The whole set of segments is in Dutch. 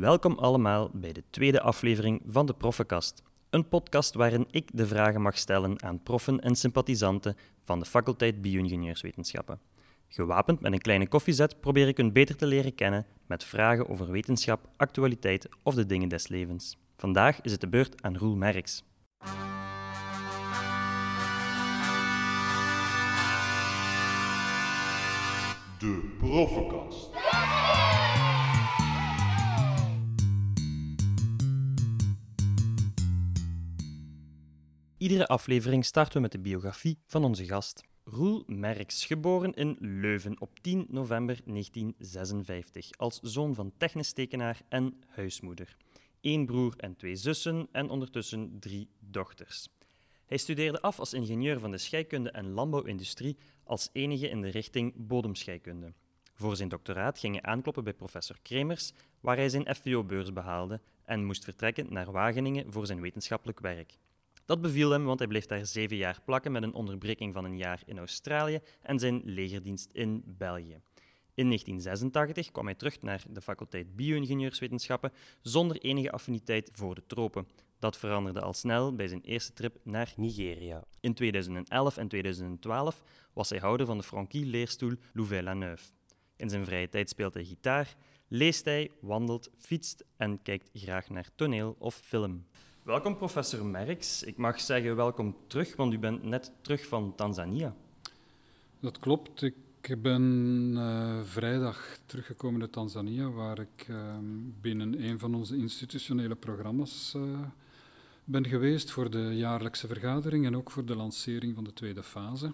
Welkom allemaal bij de tweede aflevering van de Proffenkast. Een podcast waarin ik de vragen mag stellen aan proffen en sympathisanten van de faculteit Bio-ingenieurswetenschappen. Gewapend met een kleine koffiezet probeer ik hun beter te leren kennen met vragen over wetenschap, actualiteit of de dingen des levens. Vandaag is het de beurt aan Roel Merks. De Proffenkast. Iedere aflevering starten we met de biografie van onze gast. Roel Merks, geboren in Leuven op 10 november 1956, als zoon van technisch tekenaar en huismoeder. Eén broer en twee zussen en ondertussen drie dochters. Hij studeerde af als ingenieur van de scheikunde en landbouwindustrie als enige in de richting bodemscheikunde. Voor zijn doctoraat ging hij aankloppen bij professor Kremers, waar hij zijn FVO-beurs behaalde en moest vertrekken naar Wageningen voor zijn wetenschappelijk werk. Dat beviel hem, want hij bleef daar zeven jaar plakken met een onderbreking van een jaar in Australië en zijn legerdienst in België. In 1986 kwam hij terug naar de faculteit Bio-ingenieurswetenschappen zonder enige affiniteit voor de tropen. Dat veranderde al snel bij zijn eerste trip naar Nigeria. In 2011 en 2012 was hij houder van de Franquille-leerstoel Louvain-la-Neuve. In zijn vrije tijd speelt hij gitaar, leest hij, wandelt, fietst en kijkt graag naar toneel of film. Welkom, professor Merks. Ik mag zeggen welkom terug, want u bent net terug van Tanzania. Dat klopt. Ik ben uh, vrijdag teruggekomen uit Tanzania, waar ik uh, binnen een van onze institutionele programma's uh, ben geweest voor de jaarlijkse vergadering en ook voor de lancering van de tweede fase.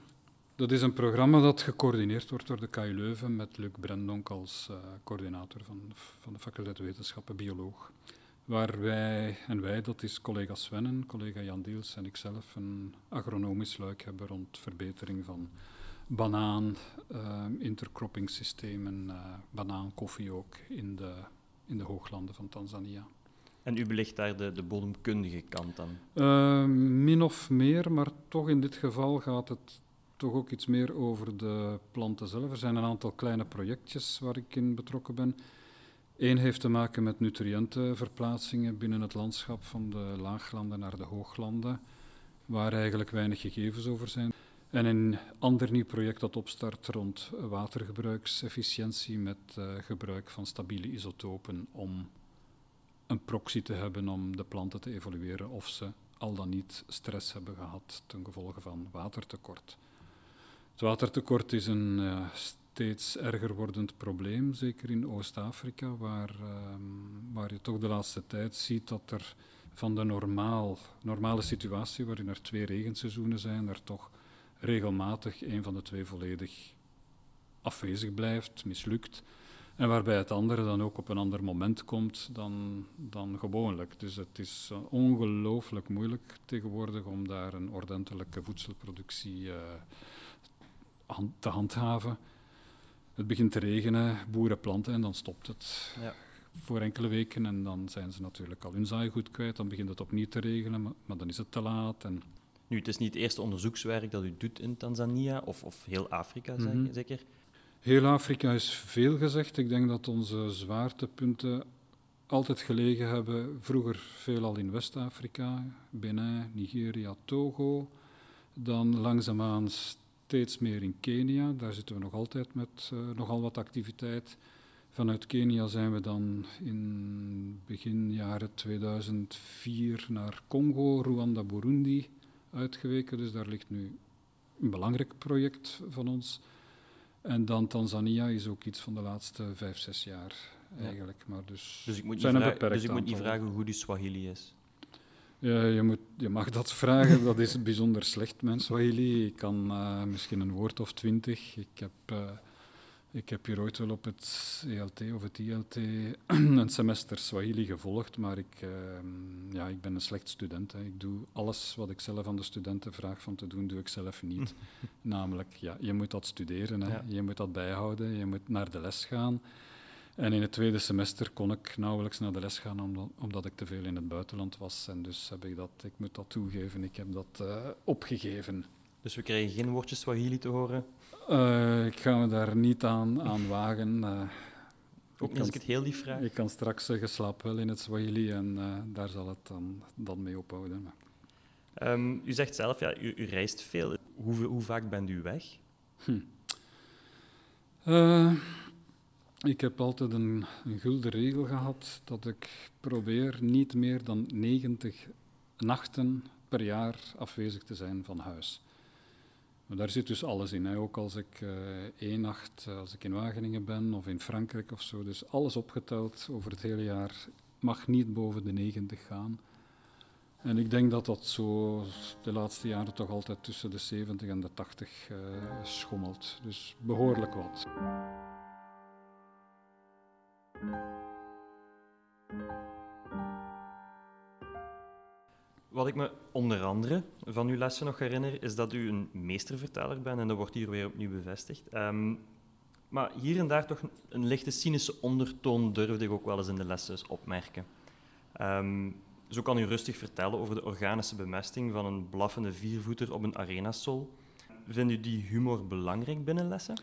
Dat is een programma dat gecoördineerd wordt door de KU Leuven met Luc Brendonk als coördinator van, van de faculteit wetenschappen, bioloog waar wij, en wij, dat is collega Svennen, collega Jan Deels en ikzelf, een agronomisch luik hebben rond verbetering van banaan, uh, intercropping systemen, uh, banaan, koffie ook in de, in de hooglanden van Tanzania. En u belicht daar de, de bodemkundige kant dan? Uh, min of meer, maar toch in dit geval gaat het toch ook iets meer over de planten zelf. Er zijn een aantal kleine projectjes waar ik in betrokken ben. Eén heeft te maken met nutriëntenverplaatsingen binnen het landschap van de laaglanden naar de hooglanden, waar eigenlijk weinig gegevens over zijn. En een ander nieuw project dat opstart rond watergebruiksefficiëntie met uh, gebruik van stabiele isotopen om een proxy te hebben om de planten te evalueren of ze al dan niet stress hebben gehad ten gevolge van watertekort. Het watertekort is een uh, steeds erger wordend probleem, zeker in Oost-Afrika, waar, um, waar je toch de laatste tijd ziet dat er van de normaal, normale situatie, waarin er twee regenseizoenen zijn, er toch regelmatig een van de twee volledig afwezig blijft, mislukt. En waarbij het andere dan ook op een ander moment komt dan, dan gewoonlijk. Dus het is uh, ongelooflijk moeilijk tegenwoordig om daar een ordentelijke voedselproductie hand, te handhaven. Het begint te regenen, boeren planten en dan stopt het. Ja. Voor enkele weken en dan zijn ze natuurlijk al hun zaaigoed kwijt. Dan begint het opnieuw te regenen, maar, maar, dan is het te laat. En... Nu, het is niet het eerste onderzoekswerk dat u doet in Tanzania of, of heel Afrika, mm -hmm. zeker? Heel Afrika is veel gezegd. Ik denk dat onze zwaartepunten altijd gelegen hebben, vroeger veelal in West-Afrika, Benin, Nigeria, Togo. Dan langzaamaan steeds meer in Kenia. Daar zitten we nog altijd met uh, nogal wat activiteit. Vanuit Kenia zijn we dan in begin jaren 2004 naar Congo, Rwanda, Burundi uitgeweken. Dus daar ligt nu een belangrijk project van ons. En dan Tanzania is ook iets van de laatste vijf, zes jaar eigenlijk. Maar dus, dus ik moet, niet, dus ik moet niet vragen hoe die Swahili is. Ja, je, moet, je mag dat vragen, dat is bijzonder slecht, mijn Swahili. Ik kan uh, misschien een woord of twintig. Ik heb, uh, ik heb hier ooit wel op het ELT of het ILT een semester Swahili gevolgd, maar ik, uh, ja, ik ben een slecht student. Hè. Ik doe alles wat ik zelf aan de studenten vraag van te doen, doe ik zelf niet. Namelijk, ja, je moet dat studeren, hè. Ja. je moet dat bijhouden, je moet naar de les gaan. En in het tweede semester kon ik nauwelijks naar de les gaan omdat, omdat, ik te veel in het buitenland was. En dus heb ik dat, ik moet dat toegeven, ik heb dat uh, opgegeven. Dus we krijgen geen woordjes Swahili te horen? Uh, ik ga me daar niet aan, aan wagen. Uh, Ook niet als ik het heel lief vraag. Ik kan straks zeggen, slaap wel in het Swahili en daar zal het dan, dan mee ophouden. Um, u zegt zelf, ja, u, u reist veel. Hoe, hoe, vaak bent u weg? Hm. Ik heb altijd een, een gulden regel gehad dat ik probeer niet meer dan 90 nachten per jaar afwezig te zijn van huis. Maar daar zit dus alles in. Hè. Ook als ik uh, één nacht, uh, als ik in Wageningen ben of in Frankrijk of zo. Dus alles opgeteld over het hele jaar mag niet boven de 90 gaan. En ik denk dat dat zo de laatste jaren toch altijd tussen de 70 en de 80 uh, schommelt. Dus behoorlijk wat. Wat ik me onder andere van uw lessen nog herinner, is dat u een meesterverteller bent en dat wordt hier weer opnieuw bevestigd. Um, maar hier en daar toch een lichte cynische ondertoon durfde ik ook wel eens in de lessen opmerken. Um, zo kan u rustig vertellen over de organische bemesting van een blaffende viervoeter op een arenasol. Vindt u die humor belangrijk binnen lessen?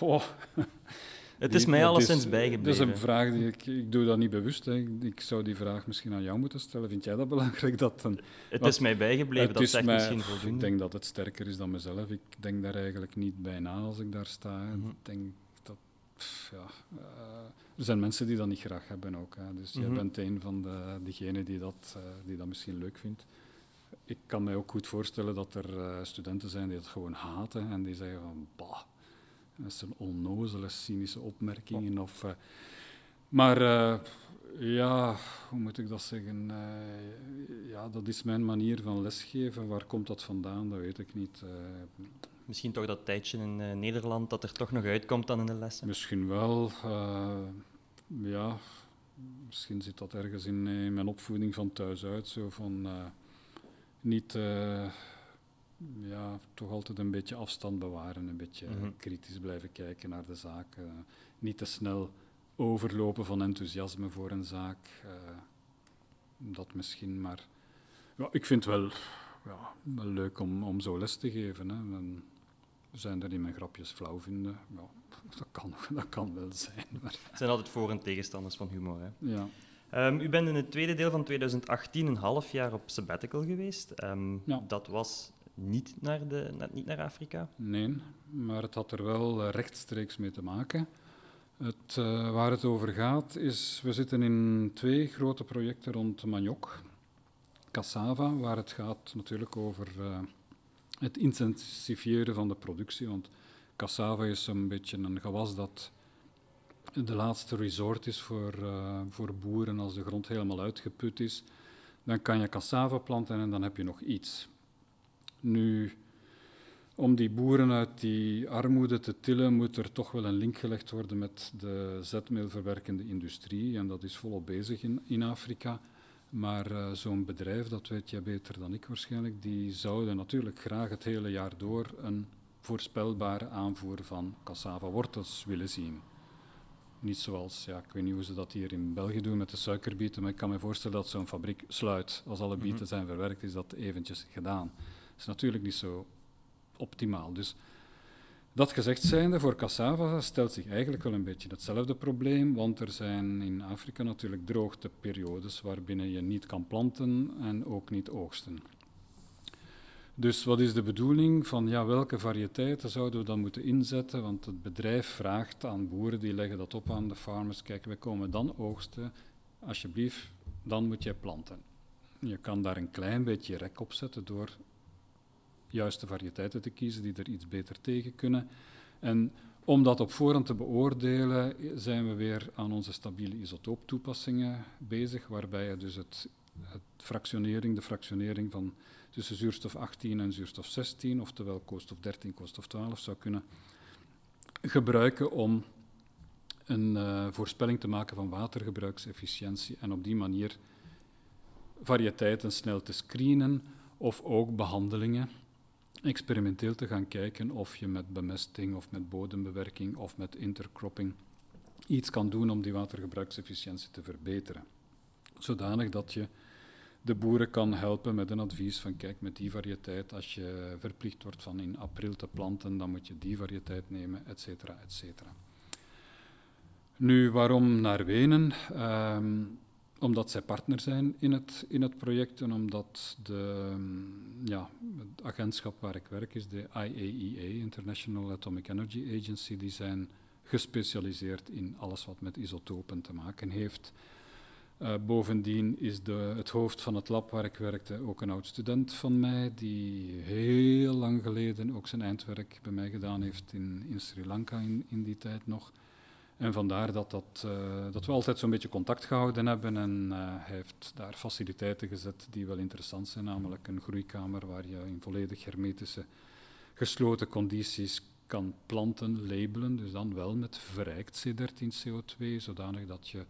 Oh. Het is mij alleszins bijgebleven. Dat is een vraag die ik... Ik doe dat niet bewust. Hè. Ik zou die vraag misschien aan jou moeten stellen. Vind jij dat belangrijk? Dat een, het is mij bijgebleven, dat zegt mij, misschien voldoende. Ik denk dat het sterker is dan mezelf. Ik denk daar eigenlijk niet bij na als ik daar sta. Mm Ik denk dat... ja, uh, er zijn mensen die dat niet graag hebben ook. Hè. Dus mm jij mhm. bent een van de, diegenen die dat, uh, die dat misschien leuk vindt. Ik kan mij ook goed voorstellen dat er uh, studenten zijn die het gewoon haten en die zeggen van... Bah, dat zijn onnozele, cynische opmerkingen. Of, uh, maar uh, ja, hoe moet ik dat zeggen? Uh, ja, dat is mijn manier van lesgeven. Waar komt dat vandaan? Dat weet ik niet. Misschien toch dat tijdje in Nederland dat er toch nog uitkomt dan in de lessen? Misschien wel. ja, misschien zit dat ergens in, in, mijn opvoeding van thuis uit. Zo van niet ja, toch altijd een beetje afstand bewaren, een beetje mhm. kritisch blijven kijken naar de zaak. Uh, niet te snel overlopen van enthousiasme voor een zaak. Uh, dat misschien, maar ja, ik vind het wel, ja, wel leuk om, om zo les te geven. Hè. En zijn er die mijn grapjes flauw vinden? Ja, dat, kan, dat kan wel zijn. Maar. Er zijn altijd voor- en tegenstanders van humor. Hè? Ja. Um, u bent in het tweede deel van 2018 een half jaar op sabbatical geweest. Um, ja. Dat was niet naar, de, niet naar Afrika? Nee, maar het had er wel rechtstreeks mee te maken. Het, uh, waar het over gaat is, we zitten in twee grote projecten rond maniok, cassava, waar het gaat natuurlijk over uh, het intensifiëren van de productie, want cassava is een beetje een gewas dat de laatste resort is voor, uh, voor boeren als de grond helemaal uitgeput is. Dan kan je cassava planten en dan heb je nog iets. Nu, om die boeren uit die armoede te tillen, moet er toch wel een link gelegd worden met de zetmeelverwerkende industrie. En dat is volop bezig in, in Afrika. Maar uh, zo'n bedrijf, dat weet jij beter dan ik waarschijnlijk, die zouden natuurlijk graag het hele jaar door een voorspelbare aanvoer van cassava-wortels willen zien. Niet zoals, ja, ik weet niet hoe ze dat hier in België doen met de suikerbieten, maar ik kan me voorstellen dat zo'n fabriek sluit. Als alle bieten mhm. zijn verwerkt, is dat eventjes gedaan is natuurlijk niet zo optimaal. Dus dat gezegd zijnde, voor cassava stelt zich eigenlijk wel een beetje hetzelfde probleem, want er zijn in Afrika natuurlijk droogteperiodes waarbinnen je niet kan planten en ook niet oogsten. Dus wat is de bedoeling van ja, welke variëteiten zouden we dan moeten inzetten? Want het bedrijf vraagt aan boeren, die leggen dat op aan de farmers, kijk, we komen dan oogsten, alsjeblieft, dan moet je planten. Je kan daar een klein beetje rek op zetten door juiste variëteiten te kiezen die er iets beter tegen kunnen. En om dat op voorhand te beoordelen, zijn we weer aan onze stabiele isotooptoepassingen bezig, waarbij je dus het, het fractionering, de fractionering van tussen zuurstof 18 en zuurstof 16, oftewel koolstof 13, koolstof 12, zou kunnen gebruiken om een uh, voorspelling te maken van watergebruiksefficiëntie en op die manier variëteiten snel te screenen of ook behandelingen experimenteel te gaan kijken of je met bemesting of met bodembewerking of met intercropping iets kan doen om die watergebruiksefficiëntie te verbeteren. Zodanig dat je de boeren kan helpen met een advies van kijk, met die variëteit, als je verplicht wordt van in april te planten, dan moet je die variëteit nemen, et cetera, et cetera. Nu, waarom naar Wenen? Ehm, omdat zij partner zijn in het, in het project en omdat de, mm, ja, het agentschap waar ik werk is de IAEA, e International Atomic Energy Agency, die zijn gespecialiseerd in alles wat met isotopen te maken heeft. Uh, bovendien is de, het hoofd van het lab waar ik werkte ook een oud student van mij, die heel lang geleden ook zijn eindwerk bij mij gedaan heeft in, in Sri Lanka in, in die tijd nog. En vandaar dat, dat, uh, dat we altijd zo'n beetje contact gehouden hebben. En uh, hij heeft daar faciliteiten gezet die wel interessant zijn, namelijk een groeikamer waar je in volledig hermetische gesloten condities kan planten labelen, dus dan wel met verrijkt C13CO2, zodanig dat je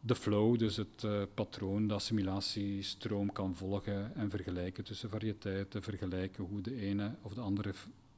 de flow, dus het uh, patroon, de assimilatiestroom kan volgen en vergelijken tussen variëteiten, vergelijken hoe de ene of de andere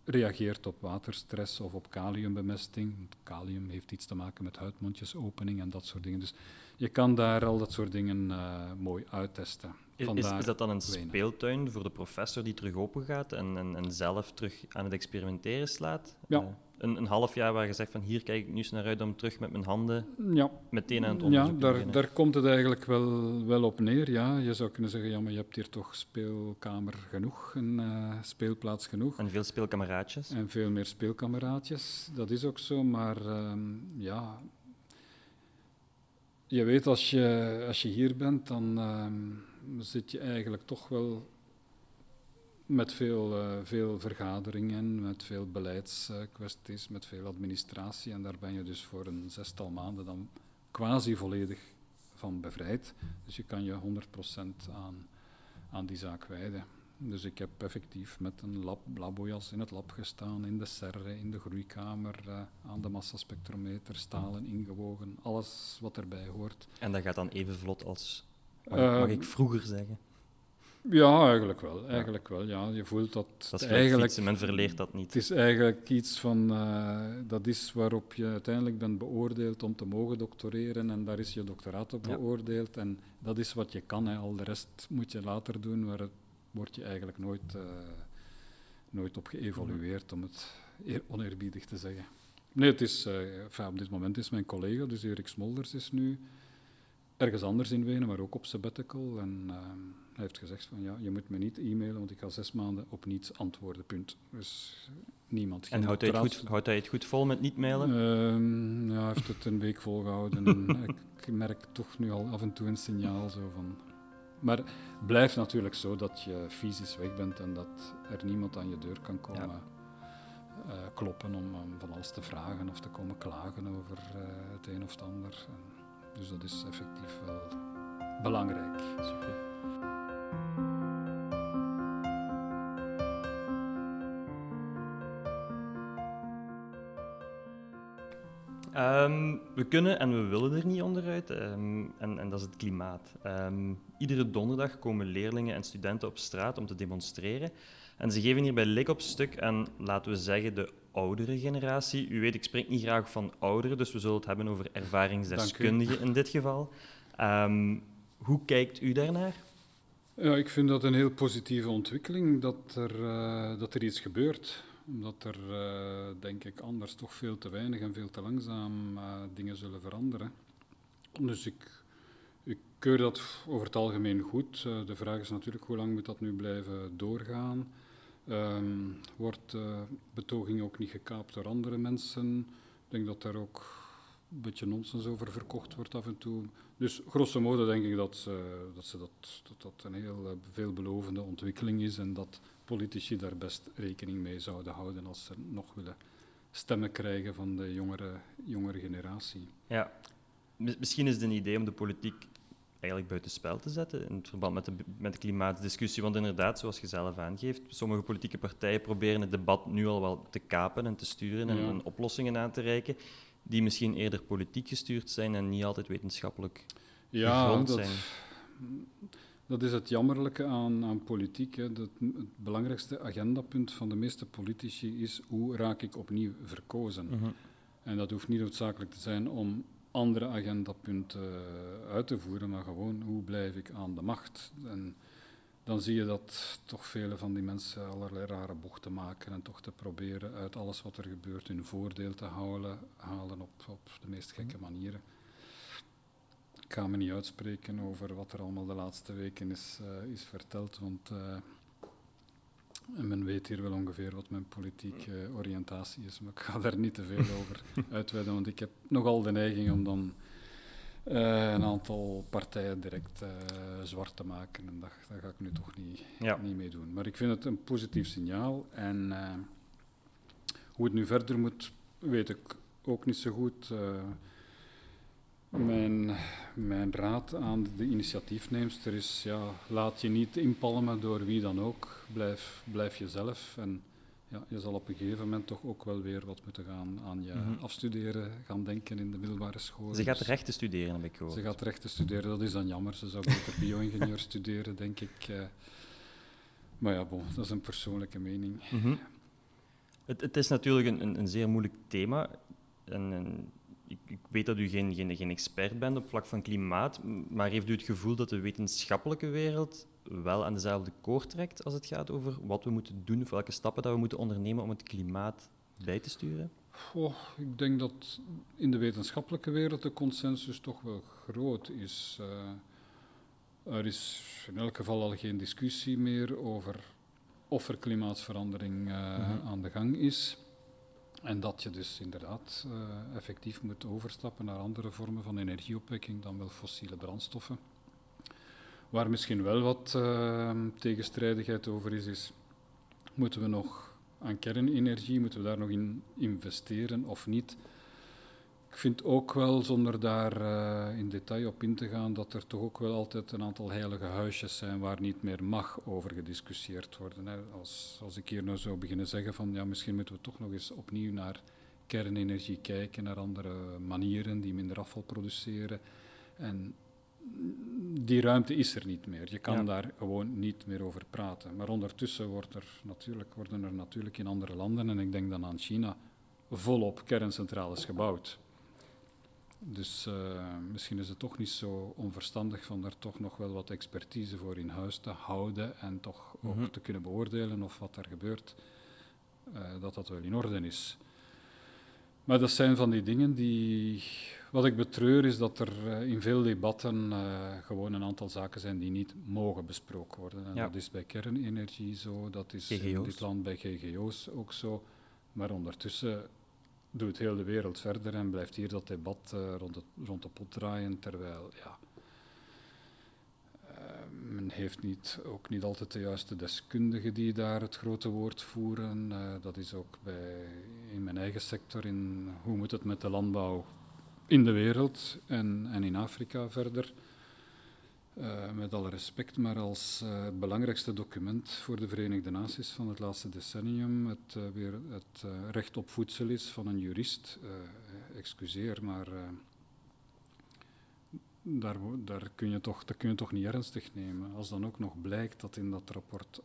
reageert op waterstress of op kaliumbemesting. Kalium heeft iets te maken met huidmondjesopening en dat soort dingen. Dus je kan daar al dat soort dingen uh, mooi uittesten. Is, is, dat dan een speeltuin voor de professor die terug open gaat en, en, en zelf terug aan het experimenteren slaat? Ja. Een, een half jaar waar je zegt van hier kijk ik nu eens naar uit om terug met mijn handen ja. meteen aan het onderzoek ja, daar, daar komt het eigenlijk wel, wel op neer. Ja. Je zou kunnen zeggen, ja, maar je hebt hier toch speelkamer genoeg, een uh, speelplaats genoeg. En veel speelkameraadjes. En veel meer speelkameraadjes, dat is ook zo. Maar um, ja, je weet als je, als je hier bent, dan um, zit je eigenlijk toch wel met veel, uh, veel vergaderingen, met veel beleidskwesties, met veel administratie. En daar ben je dus voor een zestal maanden dan quasi volledig van bevrijd. Dus je kan je 100% aan, aan die zaak wijden. Dus ik heb effectief met een lab, labojas in het lab gestaan, in de serre, in de groeikamer, uh, aan de massaspectrometer, stalen ingewogen, alles wat erbij hoort. En dat gaat dan even vlot als, mag, uh, mag ik vroeger zeggen? Ja, eigenlijk wel. Eigenlijk wel ja. Je voelt dat, dat is eigenlijk... Fietsen, men verleert dat niet. Het is eigenlijk iets van... Uh, dat is waarop je uiteindelijk bent beoordeeld om te mogen doctoreren en daar is je doctoraat op ja. beoordeeld. En dat is wat je kan. Hè. Al de rest moet je later doen, waar het, word je eigenlijk nooit, uh, nooit op geëvolueerd, om het oneerbiedig te zeggen. Nee, het is, uh, enfin, op dit moment is mijn collega, dus Erik Smolders, is nu ergens anders in Wenen, maar ook op sabbatical. En hij heeft gezegd van ja, je moet me niet e-mailen, want ik ga zes maanden op niets antwoorden, punt. Dus niemand. En houdt hij, het goed, houdt hij het goed vol met niet mailen? Uh, ja, hij heeft het een week volgehouden. en ik merk toch nu al af en toe een signaal zo van... Maar het blijft natuurlijk zo dat je fysisch weg bent en dat er niemand aan je deur kan komen ja. uh, kloppen om um, van alles te vragen of te komen klagen over uh, het een of het ander. En dus dat is effectief wel belangrijk. Super. Um, we kunnen en we willen er niet onderuit, um, en, en, dat is het klimaat. Um, iedere donderdag komen leerlingen en studenten op straat om te demonstreren. En ze geven hier bij Lik op stuk aan, laten we zeggen, de oudere generatie. U weet, ik spreek niet graag van ouderen, dus we zullen het hebben over ervaringsdeskundigen in dit geval. hoe kijkt u daarnaar? Ja, ik vind dat een heel positieve ontwikkeling, dat er, uh, dat er iets gebeurt omdat er, uh, denk ik, anders toch veel te weinig en veel te langzaam uh, dingen zullen veranderen. Dus ik, ik keur dat over het algemeen goed. De vraag is natuurlijk hoe lang moet dat nu blijven doorgaan. Um, wordt betoging ook niet gekaapt door andere mensen? Ik denk dat daar ook een beetje nonsens over verkocht wordt af en toe. Dus grosso modo denk ik dat, dat, ze dat, dat, dat een heel veelbelovende ontwikkeling is en dat politici daar best rekening mee zouden houden als ze nog willen stemmen krijgen van de jongere, jongere generatie. Ja, misschien is het een idee om de politiek eigenlijk buitenspel te zetten in het verband met de, met de klimaatdiscussie. Want inderdaad, zoals je zelf aangeeft, sommige politieke partijen proberen het debat nu al wel te kapen en te sturen en, ja. en oplossingen aan te reiken die misschien eerder politiek gestuurd zijn en niet altijd wetenschappelijk ja, dat, zijn. Dat is het jammerlijke aan, aan politiek. Hè. Dat, het belangrijkste agendapunt van de meeste politici is hoe raak ik opnieuw verkozen. Mhm. En dat hoeft niet noodzakelijk te zijn om andere agendapunten uit te voeren, maar gewoon hoe blijf ik aan de macht. En dan zie je dat toch vele van die mensen allerlei rare bochten maken en toch te proberen uit alles wat er gebeurt hun voordeel te halen, halen op, op de meest gekke manieren. Ik ga me niet uitspreken over wat er allemaal de laatste weken is, uh, is verteld, want uh, men weet hier wel ongeveer wat mijn politieke oriëntatie is, maar ik ga daar niet te veel over uitweiden, want ik heb nogal de neiging om dan uh, een aantal partijen direct uh, zwart te maken. En dat, dat, ga ik nu toch niet, ja. niet mee doen. Maar ik vind het een positief signaal. En uh, hoe het nu verder moet, weet ik ook niet zo goed. Mijn, mijn, raad aan de initiatiefneemster is, ja, laat je niet inpalmen door wie dan ook. Blijf, blijf jezelf. En ja, je zal op een gegeven moment toch ook wel weer wat moeten gaan aan je mhm. afstuderen, gaan denken in de middelbare school. Ze gaat dus rechten studeren, heb ik gehoord. Ze gaat rechten studeren, dat is dan jammer. Ze zou beter bio-ingenieur studeren, denk ik. Eh. maar ja, bon, dat is een persoonlijke mening. Mhm. het, het, is natuurlijk een, een, een zeer moeilijk thema. En, ik, ik, weet dat u geen, geen, geen expert bent op vlak van klimaat, maar heeft u het gevoel dat de wetenschappelijke wereld wel aan dezelfde koord trekt als het gaat over wat we moeten doen of welke stappen dat we moeten ondernemen om het klimaat bij te sturen? Oh, ik denk dat in de wetenschappelijke wereld de consensus toch wel groot is. Uh, er is in elk geval al geen discussie meer over of er klimaatverandering uh, mm-hmm. aan de gang is. En dat je dus inderdaad uh, effectief moet overstappen naar andere vormen van energieopwekking dan wel fossiele brandstoffen. Waar misschien wel wat uh, tegenstrijdigheid over is, is moeten we nog aan kernenergie, moeten we daar nog in investeren of niet? Ik vind ook wel, zonder daar uh, in detail op in te gaan, dat er toch ook wel altijd een aantal heilige huisjes zijn waar niet meer mag over gediscussieerd worden. Hè. Als, als ik hier nou zou beginnen zeggen van ja, misschien moeten we toch nog eens opnieuw naar kernenergie kijken, naar andere manieren die minder afval produceren. En die ruimte is er niet meer. Je kan daar gewoon niet meer over praten. Maar ondertussen wordt er natuurlijk, worden er natuurlijk in andere landen, en ik denk dan aan China, volop kerncentrales gebouwd. Dus uh, misschien is het toch niet zo onverstandig van daar toch nog wel wat expertise voor in huis te houden en toch ook mhm. te kunnen beoordelen of wat er gebeurt, uh, dat dat wel in orde is. Maar dat zijn van die dingen die wat ik betreur is dat er uh, in veel debatten uh, gewoon een aantal zaken zijn die niet mogen besproken worden. En ja. dat is bij kernenergie zo, dat is GGO's. in dit land bij GGO's ook zo. Maar ondertussen doet heel de wereld verder en blijft hier dat debat uh, rond, het, rond de pot draaien, terwijl ja, men heeft niet, ook niet altijd de juiste deskundigen die daar het grote woord voeren. dat is ook bij, in mijn eigen sector, in hoe moet het met de landbouw in de wereld en, en in Afrika verder. Uh, met alle respect, maar als uh, het belangrijkste document voor de Verenigde Naties van het laatste decennium het, uh, weer het recht op voedsel is van een jurist. excuseer, maar daar, daar, kun je toch, dat kun je toch niet ernstig nemen. Als dan ook nog blijkt dat in dat rapport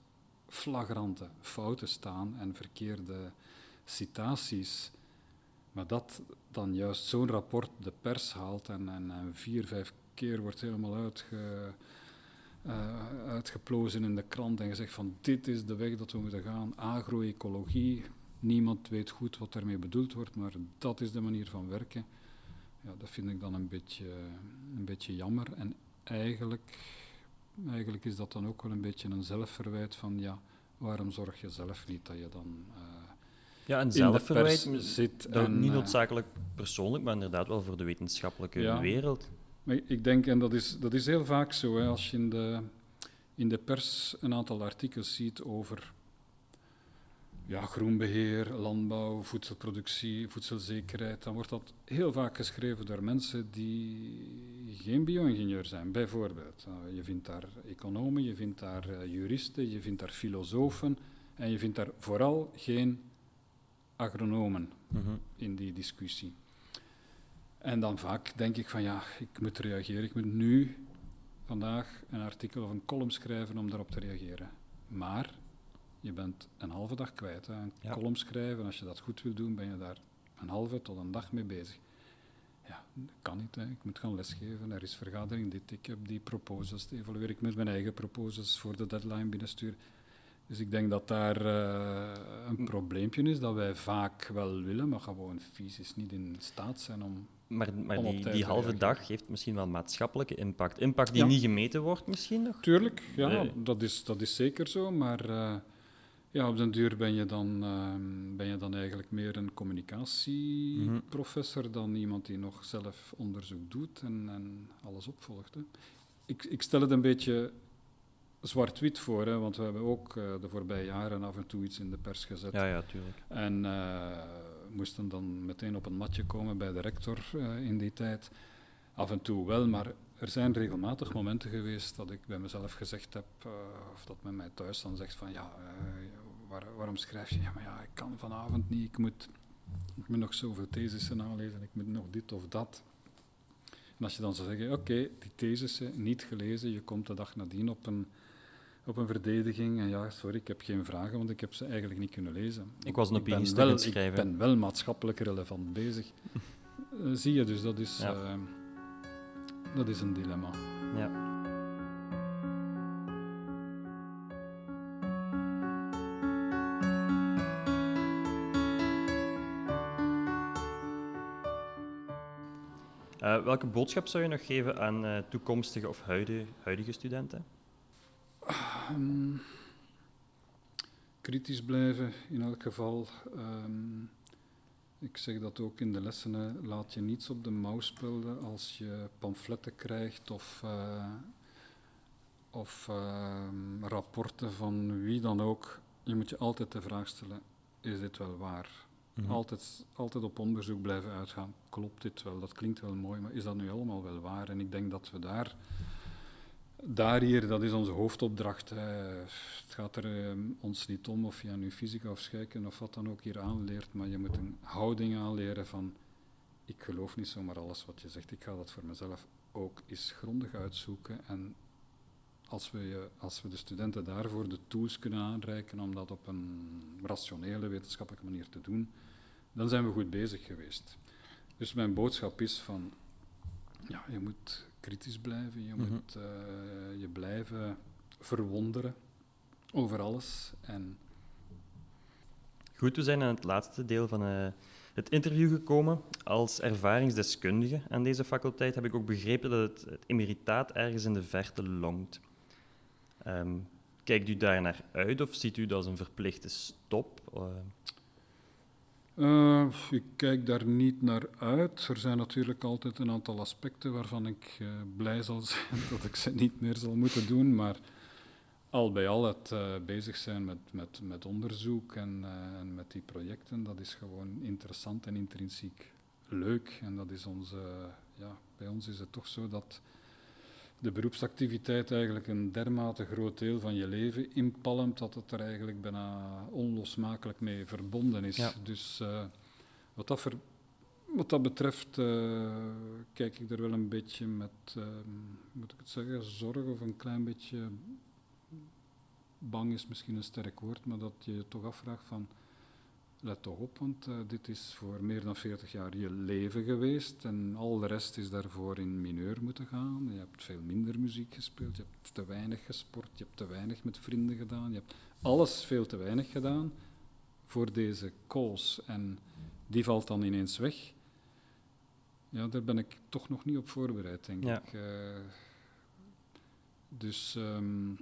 flagrante fouten staan en verkeerde citaties maar dat dan juist zo'n rapport de pers haalt en, en, en, vier, vijf wordt helemaal uitge, uh, uitgeplozen in de krant en gezegd van dit is de weg dat we moeten gaan, agroecologie. Niemand weet goed wat daarmee bedoeld wordt, maar dat is de manier van werken. Ja, dat vind ik dan een beetje, een beetje jammer. En eigenlijk, eigenlijk is dat dan ook wel een beetje een zelfverwijt van ja, waarom zorg je zelf niet dat je dan... Uh, ja, en zelfverwijt zit. En, niet eh, noodzakelijk persoonlijk, maar inderdaad wel voor de wetenschappelijke wereld. Maar ik denk, en dat is, dat is heel vaak zo, hè, als je in de, in de pers een aantal artikels ziet over ja, groenbeheer, landbouw, voedselproductie, voedselzekerheid, dan wordt dat heel vaak geschreven door mensen die geen bio-ingenieur zijn, bijvoorbeeld. Uh, je vindt daar economen, je vindt daar uh, juristen, je vindt daar filosofen en je vindt daar vooral geen agronomen mhm. in die discussie. En dan vaak denk ik van ja, ik moet reageren. Ik moet nu, vandaag, een artikel of een column schrijven om daarop te reageren. Maar je bent een halve dag kwijt. Hè. Een column schrijven, als je dat goed wil doen, ben je daar een halve tot een dag mee bezig. ja, dat kan niet. Hè. Ik moet gaan lesgeven, er is vergadering, dit, ik heb die proposals, die evalueer ik met mijn eigen proposals voor de deadline binnensturen. Dus ik denk dat daar uh, een probleempje is dat wij vaak wel willen, maar gewoon fysisch niet in staat zijn om. Maar, maar die, die halve dag heeft misschien wel maatschappelijke impact. Impact die niet gemeten wordt, misschien nog? Tuurlijk, ja, dat, is, dat is zeker zo. Maar uh, ja, op den duur ben je dan, uh, ben je dan eigenlijk meer een communicatieprofessor mm dan iemand die nog zelf onderzoek doet en, en alles opvolgt. Hè. Ik, ik stel het een beetje zwart-wit voor, hè, want we hebben ook uh, de voorbije jaren af en toe iets in de pers gezet. Ja, ja, tuurlijk. En uh, moesten dan meteen op een matje komen bij de rector uh, in die tijd. Af en toe wel, maar er zijn regelmatig momenten geweest dat ik bij mezelf gezegd heb, of dat men mij thuis dan zegt van ja, waar, waarom schrijf je? Ja, maar ja, ik kan vanavond niet, ik moet, ik moet nog zoveel thesissen nalezen, ik moet nog dit of dat. En als je dan zou zeggen, oké, okay, die thesissen niet gelezen, je komt de dag nadien op een op een verdediging. En ja, sorry, ik heb geen vragen, want ik heb ze eigenlijk niet kunnen lezen. Ik was een aan schrijven. Ik ben wel maatschappelijk relevant bezig. uh, zie je, dus dat is, ja. uh, dat is een dilemma. Ja. Uh, welke boodschap zou je nog geven aan toekomstige of huidige, huidige studenten? Um, kritisch blijven in elk geval. Um, ik zeg dat ook in de lessen. Laat je niets op de mouw spelden als je pamfletten krijgt of, uh, of uh, rapporten van wie dan ook. Je moet je altijd de vraag stellen: is dit wel waar? Mm -hmm. altijd, altijd op onderzoek blijven uitgaan. Klopt dit wel? Dat klinkt wel mooi, maar is dat nu allemaal wel waar? En ik denk dat we daar daar hier, dat is onze hoofdopdracht. Het gaat er um, ons niet om of je nu fysica of scheikunde of wat dan ook hier aanleert, maar je moet een houding aanleren van ik geloof niet zomaar alles wat je zegt, ik ga dat voor mezelf ook eens grondig uitzoeken. En als we, als we de studenten daarvoor de tools kunnen aanreiken om dat op een rationele, wetenschappelijke manier te doen, dan zijn we goed bezig geweest. Dus mijn boodschap is van, ja, je moet kritisch blijven, je mm-hmm. moet uh, je blijven verwonderen over alles. En Goed, we zijn aan het laatste deel van uh, het interview gekomen. Als ervaringsdeskundige aan deze faculteit heb ik ook begrepen dat het, het emeritaat ergens in de verte longt. Um, kijkt u daar naar uit of ziet u dat als een verplichte stop? Uh, uh, ik kijk daar niet naar uit. Er zijn natuurlijk altijd een aantal aspecten waarvan ik uh, blij zal zijn dat ik ze niet meer zal moeten doen. Maar al bij al het uh, bezig zijn met, met, met onderzoek en, en, met die projecten, dat is gewoon interessant en intrinsiek leuk. En dat is onze, ja, bij ons is het toch zo dat de beroepsactiviteit eigenlijk een dermate groot deel van je leven inpalmt dat het er eigenlijk bijna onlosmakelijk mee verbonden is. Ja. Dus uh, wat, dat ver, wat dat betreft uh, kijk ik er wel een beetje met, uh, moet ik het zeggen, zorg of een klein beetje bang is misschien een sterk woord, maar dat je je toch afvraagt van let toch op, want uh, dit is voor meer dan 40 jaar je leven geweest en al de rest is daarvoor in mineur moeten gaan. Je hebt veel minder muziek gespeeld, je hebt te weinig gesport, je hebt te weinig met vrienden gedaan, je hebt alles veel te weinig gedaan voor deze cause en die valt dan ineens weg. Ja, daar ben ik toch nog niet op voorbereid, denk ja. ik. Uh, dus... Um,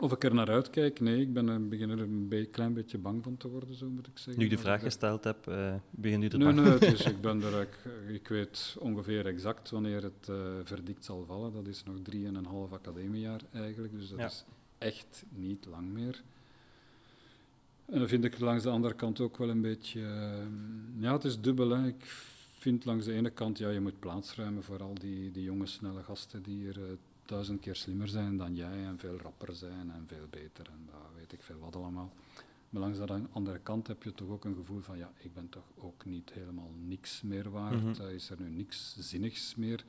of ik er naar uitkijk? Nee, ik ben er, begin er een be klein beetje bang van te worden, zo moet ik zeggen. Nu ik de vraag gesteld heb, uh, begin u er nee, bang Nee, dus ik, ben er, ik, ik, weet ongeveer exact wanneer het uh, verdikt zal vallen. Dat is nog drieënhalf academiejaar eigenlijk, dus dat ja. is echt niet lang meer. En dan vind ik langs de andere kant ook wel een beetje... Uh, ja, het is dubbel. Hè. Ik vind langs de ene kant, ja, je moet plaatsruimen voor al die, die jonge, snelle gasten die er duizend keer slimmer zijn dan jij en veel rapper zijn en veel beter en dat weet ik veel wat allemaal. Maar langs de andere kant heb je toch ook een gevoel van, ja, ik ben toch ook niet helemaal niks meer waard. Mm -hmm. uh, is er nu niks zinnigs meer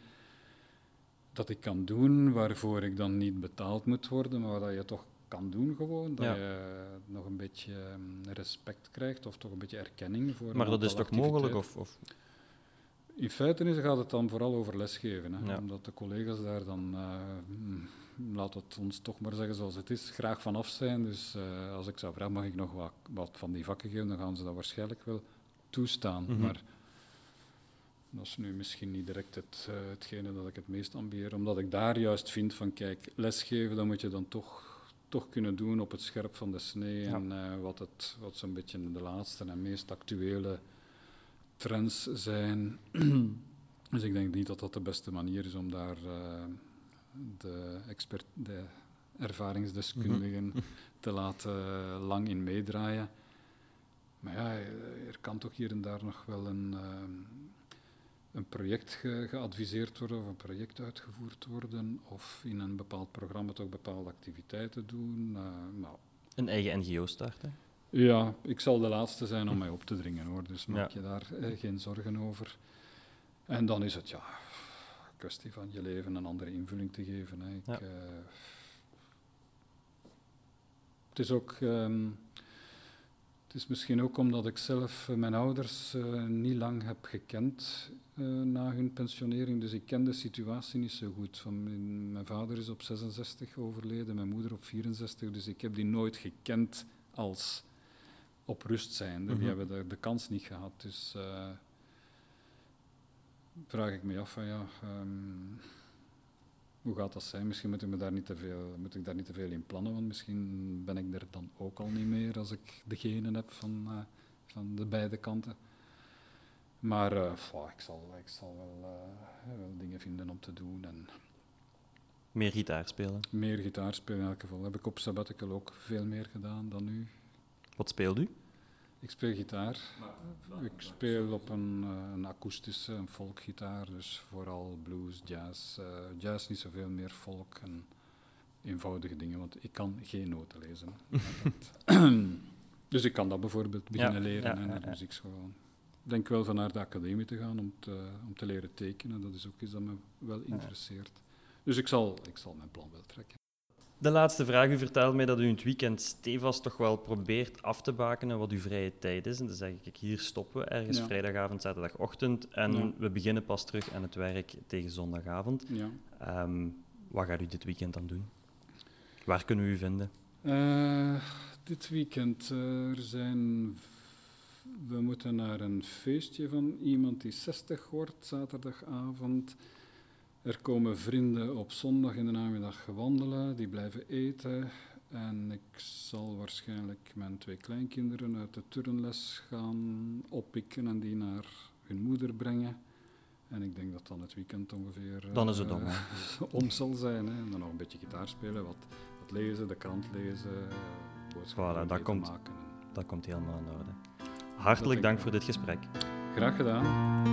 dat ik kan doen waarvoor ik dan niet betaald moet worden, maar dat je toch kan doen gewoon. Dat ja. je nog een beetje um, respect krijgt of toch een beetje erkenning voor Maar dat is toch mogelijk? Of, of? In feite is, gaat het dan vooral over lesgeven. Hè? Ja. Omdat de collega's daar dan, mm, laat het ons toch maar zeggen zoals het is, graag vanaf zijn. Dus eh, als ik zou vragen, mag ik nog wat, wat van die vakken geven, dan gaan ze dat waarschijnlijk wel toestaan. Mhm. Maar dat is nu misschien niet direct het, eh, hetgene dat ik het meest ambieer. Omdat ik daar juist vind van, kijk, lesgeven, dat moet je dan toch, toch kunnen doen op het scherp van de snee. Ja. En wat, het, wat zo'n beetje de laatste en meest actuele trends zijn. dus ik denk niet dat dat de beste manier is om daar eh, de, expert, de ervaringsdeskundigen te laten lang in meedraaien. Maar ja, er kan toch hier en daar nog wel een, ehm, een project ge- geadviseerd worden of een project uitgevoerd worden of in een bepaald programma toch bepaalde activiteiten doen. Eh, nou, Een eigen NGO starten. Ja, ik zal de laatste zijn om mij op te dringen hoor, dus maak Ja. je daar eh, geen zorgen over. En dan is het ja, een kwestie van je leven een andere invulling te geven. Hè. Ik, Ja. eh, het is ook, ehm, het is misschien ook omdat ik zelf eh, mijn ouders niet lang heb gekend na hun pensionering, dus ik ken de situatie niet zo goed. Van mijn, mijn vader is op 66 overleden, mijn moeder op 64, dus ik heb die nooit gekend als op rust zijnde. Mhm. Die hebben de, de kans niet gehad. Dus eh, vraag ik me af van ja, ehm, hoe gaat dat zijn? Misschien moet ik, me daar niet te veel, moet ik daar niet te veel in plannen, want misschien ben ik er dan ook al niet meer als ik de genen heb van, eh, van de beide kanten. Maar pff, ik, zal, ik zal wel, wel dingen vinden om te doen en Meer gitaar spelen. meer gitaar spelen in elk geval. Heb ik op sabbatical ook veel meer gedaan dan nu. Wat speelt u? Ik speel gitaar. Ik speel op een, eh, een akoestische, een folkgitaar, dus vooral blues, jazz. eh, jazz niet zoveel meer folk en eenvoudige dingen, want ik kan geen noten lezen. Dus ik kan dat bijvoorbeeld beginnen Ja, leren ja, naar ja, de muziekschool. Ik denk wel van naar de academie te gaan om te, om te leren tekenen. Dat is ook iets dat me wel interesseert. Dus ik zal, ik zal mijn plan wel trekken. De laatste vraag. U vertelt mij dat u in het weekend stevast toch wel probeert af te bakenen wat uw vrije tijd is. En dan zeg ik, hier stoppen we ergens Ja. vrijdagavond, zaterdagochtend. En Ja. we beginnen pas terug aan het werk tegen zondagavond. Ja. Ehm, wat gaat u dit weekend dan doen? Waar kunnen we u vinden? Eh, dit weekend, eh, er zijn. We moeten naar een feestje van iemand die 60 wordt, zaterdagavond. Er komen vrienden op zondag in de namiddag wandelen, die blijven eten. En ik zal waarschijnlijk mijn twee kleinkinderen uit de turnles gaan oppikken en die naar hun moeder brengen. En ik denk dat dan het weekend ongeveer Dan is het eh, om, hè? om zal zijn. Hè. En dan nog een beetje gitaar spelen, wat, wat lezen, de krant lezen, eh, boodschappen Voilà, dat komt. maken. Dat komt helemaal in orde. Hartelijk dank voor dit gesprek. Graag gedaan.